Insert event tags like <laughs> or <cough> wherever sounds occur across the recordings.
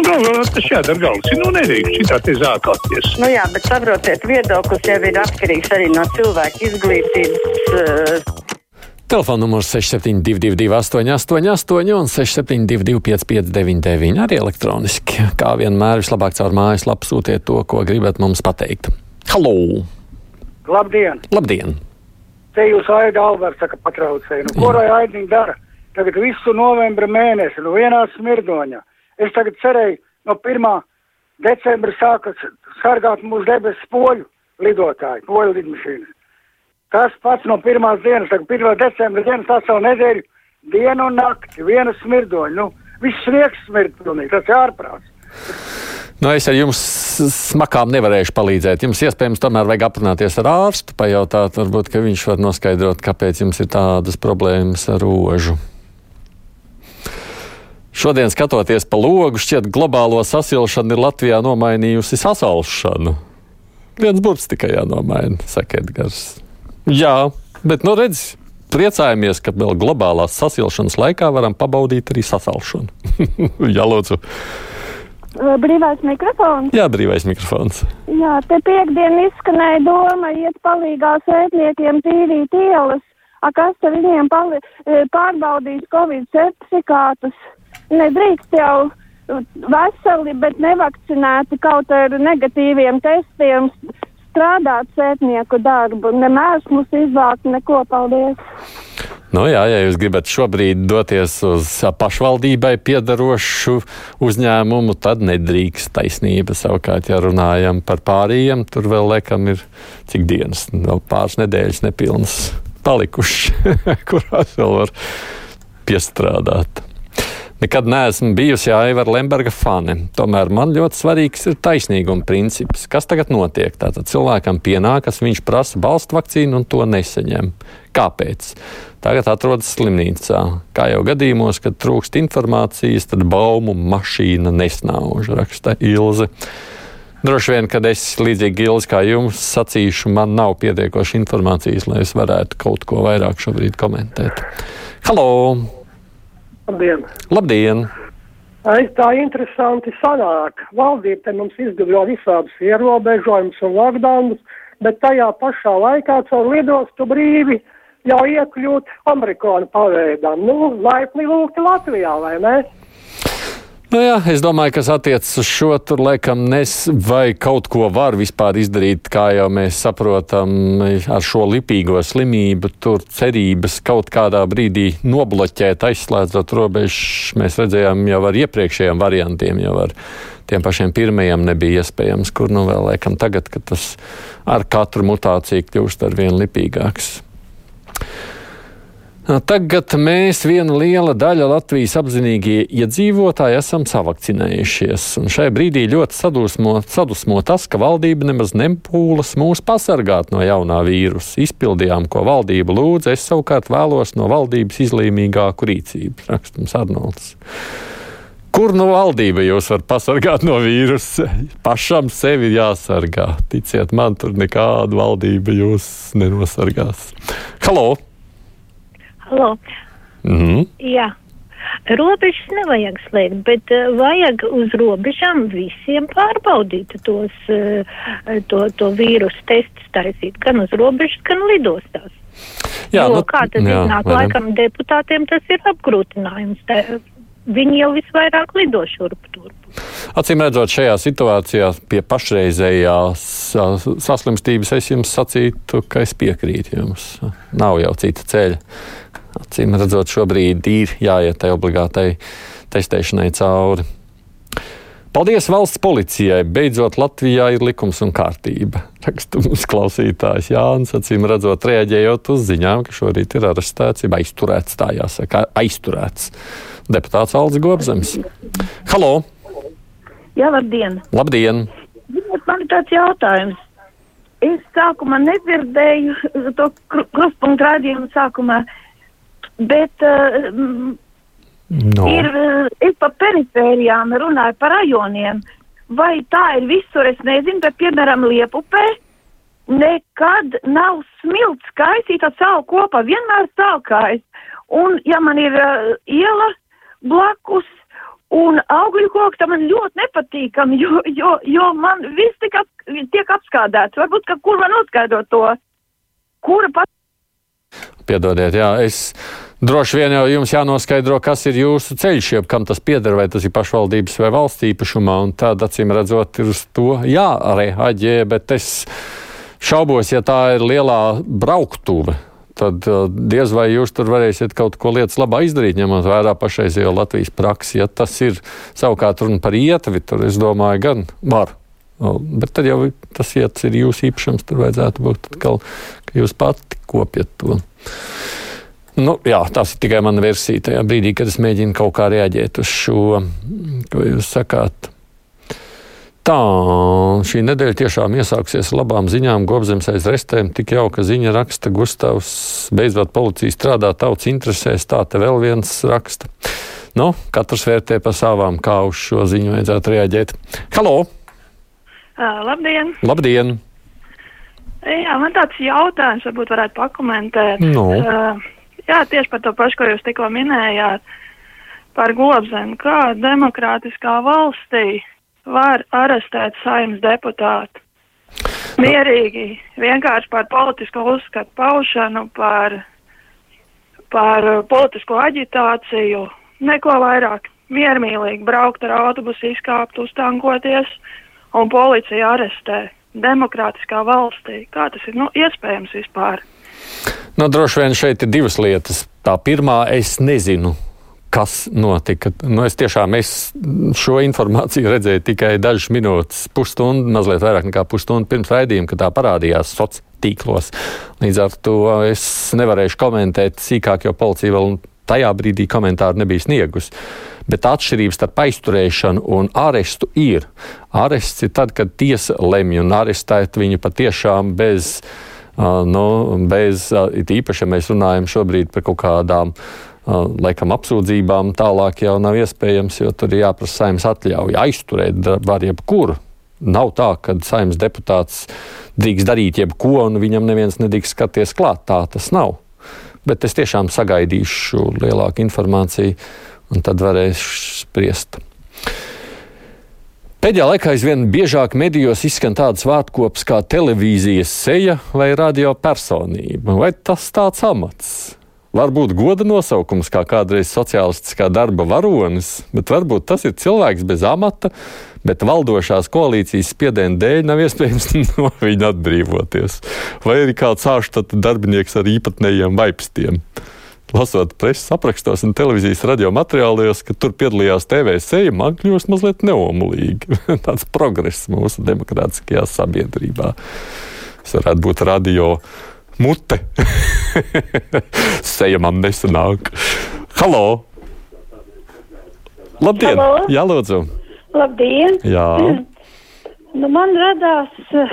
nu, galvā tas jādara galvas. Nu, nedrīkst šitā te zākāties. Nu jā, bet saprotiet, viedoklis jau ir atkarīgs arī no cilvēka izglītības. Uh, Telefona numurs 6722, 888, un 672, 559, arī elektroniski. Kā vienmēr, vislabāk caur mājaslapu sūtiet to, ko gribat mums pateikt. Halo! Labdien! Labdien! Te jūs Aida Alberts saka patraucēju. Nu, ko lai Aidniņ dara? Tagad visu novembra mēnesi, nu vienā smirdoņā. Es tagad cerēju, no 1. decembra sākas sargāt mūsu debesu poļu lidotāji, poļu lidmašīnas. Tas pats no pirmās dienas, tagad 1. decembra dienas veselu nedēļu, dienu un nakti, viena smirdoņa. Nu, viss sniegs smird pilnīgi, tas ir ārprāts. Nu, es ar jums smakām nevarēšu palīdzēt. Jums iespējams tomēr vajag aprunāties ar ārstu, pajautāt, varbūt, ka viņš var noskaidrot, kāpēc jums ir tādas problēmas ar rožu. Šodien, skatoties pa logu, šķiet, globālo sasilšanu ir Latvijā nomainījusi sasalšanu. Viens burts tikai jānomaina, saka Edgars. Jā, bet, nu, redz, priecājamies, ka vēl globālās sasilšanas laikā varam pabaudīt arī sasalšanu. <laughs> Jā, lūdzu. Brīvais mikrofons. Jā, brīvais mikrofons. Jā, te piekdien izskanēja doma iet palīgā sētniekiem tīrīt ielas. A, kas te viņiem pārbaudīs Covid certifikātus? Nedrīkst jau veseli, bet nevakcinēti kaut ar negatīviem testiem strādāt sētnieku darbu. Nemērs mums izvākt neko, paldies! Nu, jā, ja jūs gribat šobrīd doties uz pašvaldībai piedarošu uzņēmumu, tad nedrīkst taisnība. Savukārt, ja runājam par pārējiem, tur vēl laikam ir cik dienas, vēl pāris nedēļas nepilnas palikušas, <laughs> kurās vēl var piestrādāt. Nekad neesmu bijusi Aivara Lemberga fane. Tomēr man ļoti svarīgs ir taisnīguma princips. Kas tagad notiek? Tātad cilvēkam pienākas, viņš prasa balstu vakcīnu un to nesaņem. Kāpēc? Tagad atrodas slimnīcā. Kā jau gadījumos, kad trūkst informācijas, tad baumu mašīna nesnauž, raksta Ilze. Droši vien, kad es līdzīgi Ilzi kā jums sacīšu, man nav pietiekoši informācijas, lai es varētu kaut ko vairāk šobrīd komentēt. Halo! Labdien! Labdien! Es tā interesanti sanāk. Valdība te mums izdevā visādus ierobežojumus un lockdownus, bet tajā pašā laikā caur lidostu brīvi jau iekļūt amerikāņu paveidām. Nu, laipni lūgti Latvijā, vai ne? Nu jā, es domāju, kas attiecas uz šo, tur laikam nes, vai kaut ko var vispār izdarīt, kā jau mēs saprotam, ar šo lipīgo slimību. Tur cerības kaut kādā brīdī nobloķēt, aizslēdzot robežas, mēs redzējām jau ar iepriekšējiem variantiem, jau ar tiem pašiem pirmajiem nebija iespējams, kur nu vēl laikam tagad, kad tas ar katru mutāciju kļūst ar vien lipīgāks. Tagad mēs, viena liela daļa Latvijas apzinīgie iedzīvotāji, esam savakcinējušies. Un šai brīdī ļoti sadusmo, sadusmo tas, ka valdība nemaz nepūlas mūs pasargāt no jaunā vīrusa. Izpildījām, ko valdība lūdza, es savukārt vēlos no valdības izlīmīgāku rīcību, rakstums Arnolds. Kur no valdība jūs varat pasargāt no vīrusa? Pašam sevi jāsargā. Ticiet man, tur nekāda valdība jūs nenosargās. Halo! Halo. Mm. Jā. Robežas nevajag slēgt, bet uh, vajag uz robežām visiem pārbaudīt tos, uh, to, to vīrusu testus taisīt gan uz robežas, gan lidostās. Jā, jo, nu, kā tas jā, iznāk, ne? laikam deputātiem tas ir apgrūtinājums. Tā, viņi jau visvairāk lido šurp turp. Acīm redzot, šajā situācijā pie pašreizējās saslimstības es jums sacītu, ka es piekrītu jums. Nav jau cita ceļa. Acīm redzot, šobrīd ir jāiet tai obligātai testēšanai cauri. Paldies valsts policijai! Beidzot, Latvijā ir likums un kārtība. Raksta mums klausītājs Jānis, acīm redzot, reaģējot uz ziņām, ka šorīt ir arestēts, jau aizturēts, tā jāsaka, aizturēts deputāts Aldis Gobzems. Halo! Jā, labdien! Labdien! Man ir tāds jautājums. Es sākumā nedzirdēju to kruspunktu rādījumu sākumā, bet uh, No. ir, es pa perifērijām runāju par rajoniem. Vai tā ir visur, es nezinu, bet piemēram Liepupē nekad nav smilts kaisīta savu kopā, vienmēr stāvkājs. Un ja man ir uh, iela blakus Un augļu koks tam man ļoti nepatīkami, jo, jo, jo man viss tiek, ap, tiek apskādēts. Varbūt, ka kur man noskaidrot to, kura pat. Piedodiet, jā, es droši vien jau jums jānoskaidro, kas ir jūsu ceļš, jeb kam tas pieder, vai tas ir pašvaldības vai valsts īpašumā, tāda acīm redzot ir uz to jāreaģē, bet es šaubos, ja tā ir lielā brauktuve tad uh, diez vai jūs tur varēsiet kaut ko lietas labā izdarīt, ņemot vērā pašreizējo Latvijas praksi. Ja tas ir savukārt runa par ietvi, tad es domāju, gan var. Bet tad jau tas ietas ir jūsu īpašums, tur vajadzētu būt atkal, ka jūs pati kopjat to. Nu, jā, tas ir tikai mana versija tajā brīdī, kad es mēģinu kaut kā reaģēt uz šo, ko jūs sakāt. Tā, šī nedēļa tiešām iesāksies ar labām ziņām. Gobzemes aiz restēm tik jauka ziņa raksta Gustavs. Beidzot, policija strādā tautas interesēs. Tā te vēl viens raksta. Nu, katrs vērtē pa savām, kā uz šo ziņu vajadzētu reaģēt. Halo! Uh, labdien! Labdien! Jā, man tāds jautājums varbūt varētu pakomentēt. Nu. Uh, jā, tieši par to pašu, ko jūs tikko minējāt, par Gobzemi. Kā demokrātiskā valstī var arestēt saimnes deputātu. Mierīgi, vienkārši par politisko uzskatu paušanu, par, par politisko aģitāciju, neko vairāk. Miermīlīgi braukt ar autobusu, izkāpt, uztankoties un policija arestē. Demokrātiskā valstī. Kā tas ir nu, iespējams vispār? Nu, droši vien šeit ir divas lietas. Tā pirmā, es nezinu, kas notika. Nu, es tiešām es šo informāciju redzēju tikai dažas minūtes, pusstundu, mazliet vairāk nekā pusstundu pirms raidījuma, kad tā parādījās sociālos tīklos. Līdz ar to es nevarēšu komentēt sīkāk, jo policija vēl tajā brīdī komentāru nebija sniegusi. Bet atšķirības starp aizturēšanu un arestu ir. Arests ir tad, kad tiesa lemj un arestēt viņu patiešām bez. Uh, nu, bez, uh, īpaši, ja mēs runājam šobrīd par kaut kādām uh, laikam apsūdzībām tālāk jau nav iespējams, jo tur ir jāprasa saimnes atļauja. Aizturēt var jebkuru. Nav tā, ka saimnes deputāts drīkst darīt jebko, un viņam neviens nedrīkst skaties klāt. Tā tas nav. Bet es tiešām sagaidīšu lielāku informāciju, un tad varēšu spriest. Pēdējā laikā aizvien biežāk medijos izskan tādas vārdkopas kā televīzijas seja vai radio personība. Vai tas tāds amats? Varbūt goda nosaukums, kā kādreiz sociālistiskā darba varonis, bet varbūt tas ir cilvēks bez amata, bet valdošās koalīcijas spiediena dēļ nav iespējams <laughs> no viņa atbrīvoties. Vai arī kāds ārštata darbinieks ar īpatnējiem vaipstiem. Lasot preses aprakstos un televīzijas radio materiālos, ka tur piedalījās TV seja, man kļūst mazliet neomulīgi. <laughs> Tāds progress mūsu demokrātiskajā sabiedrībā. Tas varētu būt radio mute. <laughs> Seja man nesanāk. Halo! Labdien! Halo. Jā, lūdzu! Labdien! Jā. <clears throat> Nu, man radās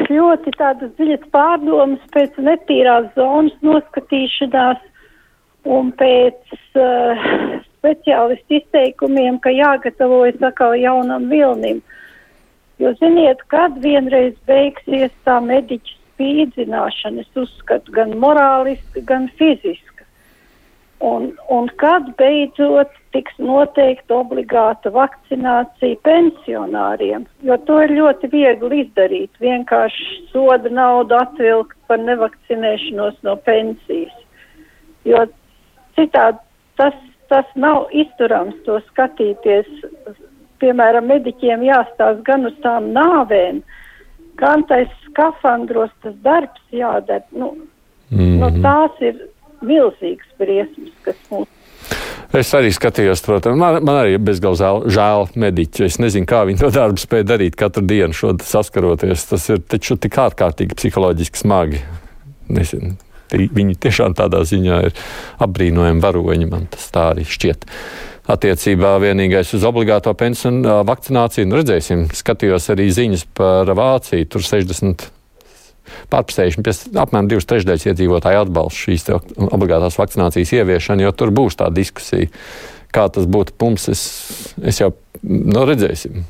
ļoti tādas dziļas pārdomas pēc netīrās zonas noskatīšanās un pēc uh, speciālistu izteikumiem, ka jāgatavojas atkal jaunam vilnim. Jo ziniet, kad vienreiz beigsies tā mediķa spīdzināšana, es uzskatu, gan morāliska, gan fiziska. Un, un kad beidzot tiks noteikta obligāta vakcinācija pensionāriem, jo to ir ļoti viegli izdarīt, vienkārši soda naudu atvilkt par nevakcinēšanos no pensijas. Jo citādi tas, tas nav izturams to skatīties. Piemēram, mediķiem jāstāsta gan uz tām nāvēm, gan tais skafandros tas darbs jādara. Nu, mm -hmm. nu, tās ir milzīgas briesmas, kas mums. Es arī skatījos, protams, man, man arī bezgalīgi žēl, žēl mediķi. Es nezinu, kā viņi to darbu spēj darīt katru dienu, šodien saskaroties. Tas ir taču tik ārkārtīgi psiholoģiski smagi. Nezinu. Viņi tiešām tādā ziņā ir apbrīnojami varoņi, man tas tā arī šķiet attiecībā vienīgais uz obligāto pensiju vakcināciju. Nu, redzēsim, skatījos arī ziņas par Vāciju. Tur 60. Pārpusējuši apmēram divas trešdaļas iedzīvotāju atbalsta šīs obligātās vakcinācijas ieviešanu, jo tur būs tā diskusija. Kā tas būtu mums, es, es jau nu, redzēsim.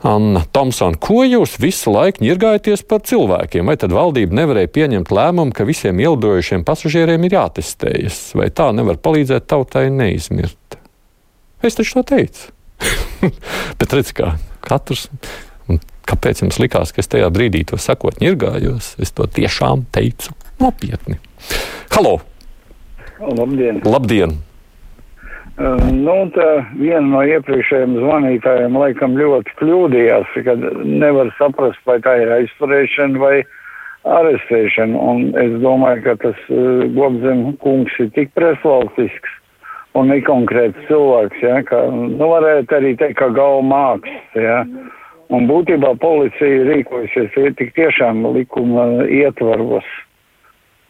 Anna Thompsona, ko jūs visu laiku ņirgājaties par cilvēkiem? Vai tad valdība nevarēja pieņemt lēmumu, ka visiem ielidojušiem pasažieriem ir jātestējas? Vai tā nevar palīdzēt tautai neizmirt? Es taču to teicu. <laughs> Bet redz, kā katrs. Un kāpēc jums likās, ka es tajā brīdī to sakot ņirgājos? Es to tiešām teicu nopietni. Halo! Labdien! Labdien! Uh, nu, tā viena no iepriekšējiem zvanītājiem laikam ļoti kļūdījās, ka nevar saprast, vai tā ir aizturēšana vai arestēšana. Un es domāju, ka tas uh, Gobzem kungs ir tik presvalstisks un nekonkrēts cilvēks, ja, ka, nu, varētu arī teikt, ka galva mākslas, ja. Un būtībā policija rīkojusies tik tiešām likuma ietvaros.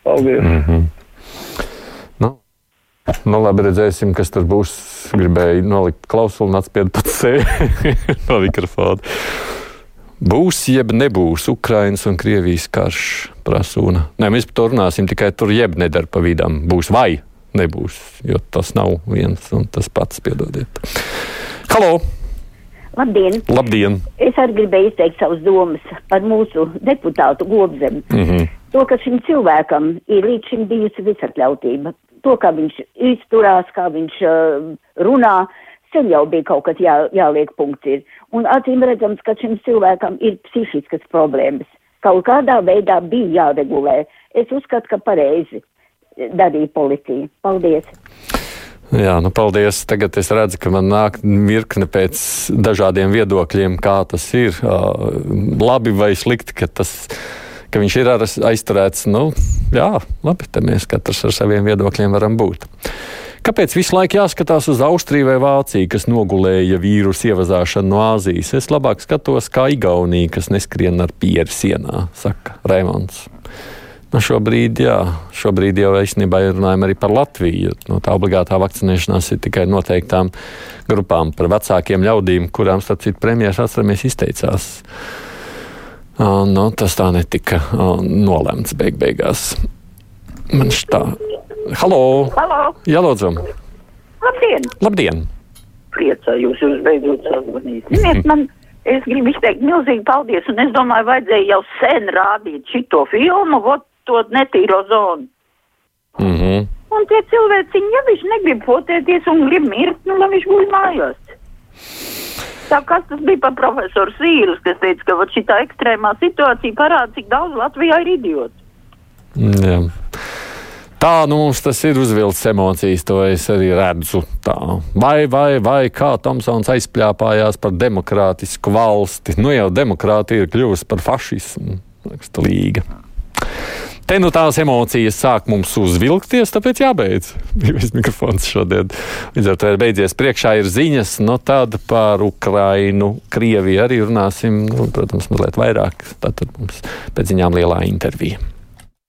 Paldies! Mm -hmm. Nu, labi, redzēsim, kas tur būs. Gribēju nolikt klausuli un atspied pat sevi <laughs> no mikrofona. Būs, jeb nebūs Ukrainas un Krievijas karš, prasūna. Nē, mēs par to runāsim, tikai tur jeb nedara pa vidām. Būs vai nebūs, jo tas nav viens un tas pats, piedodiet. Halo! Labdien! Labdien! Es arī gribēju izteikt savas domas par mūsu deputātu Gobzemu. Mm -hmm. To, ka šim cilvēkam ir līdz šim bijusi visatļautība. To, kā viņš izturās, kā viņš uh, runā, sen jau bija kaut kas jā, jāliek punkts. Ir. Un acīm redzams, ka šim cilvēkam ir psihiskas problēmas. Kaut kādā veidā bija jāregulē. Es uzskatu, ka pareizi darīja policija. Paldies! Jā, nu paldies. Tagad es redzu, ka man nāk virkne pēc dažādiem viedokļiem, kā tas ir. Uh, labi vai slikti, ka, tas, ka viņš ir aizturēts. Nu, jā, labi, te mēs katrs ar saviem viedokļiem varam būt. Kāpēc visu laiku jāskatās uz Austriju vai Vāciju, kas nogulēja vīrusu ievazāšanu no Āzijas? Es labāk skatos kā Igaunija, kas neskrien ar pieri sienā, saka Raimons. Nu, šobrīd, jā, šobrīd jau īstenībā runājam arī par Latviju. No tā obligātā vakcinēšanās ir tikai noteiktām grupām par vecākiem ļaudīm, kurām, starp citu, premjeras atceramies izteicās. Nu, tas tā netika nolemts beig beigās. Man šķtā. Halo! Halo! Jā, lūdzu! Labdien! Labdien! Priecājos jūs beidzot sazvanīt. Ziniet, <laughs> man, es gribu izteikt milzīgi paldies, un es domāju, vajadzēja jau sen rādīt šito filmu, vot to netīro zonu. Mm -hmm. Un tie cilvēciņi, ja viņš negrib potēties un grib mirt, nu, lai viņš būtu mājās. Tā kas tas bija par profesoru Sīrus, kas teica, ka šī ekstrēmā situācija parāda, cik daudz Latvijā ir idiotu. Jā. Tā nu, mums tas ir uzvilcis emocijas, to es arī redzu. Tā. Vai, vai, vai kā Tomsons aizpļāpājās par demokrātisku valsti? Nu jau demokrātija ir kļuvusi par fašismu. Līga. Te nu tās emocijas sāk mums uzvilkties, tāpēc jābeidz. <laughs> Brīvais mikrofons šodien. Līdz ar to ir beidzies. Priekšā ir ziņas, no tāda par Ukrainu, Krieviju arī runāsim, nu, protams, mazliet vairāk. Tātad mums pēc ziņām lielā intervija.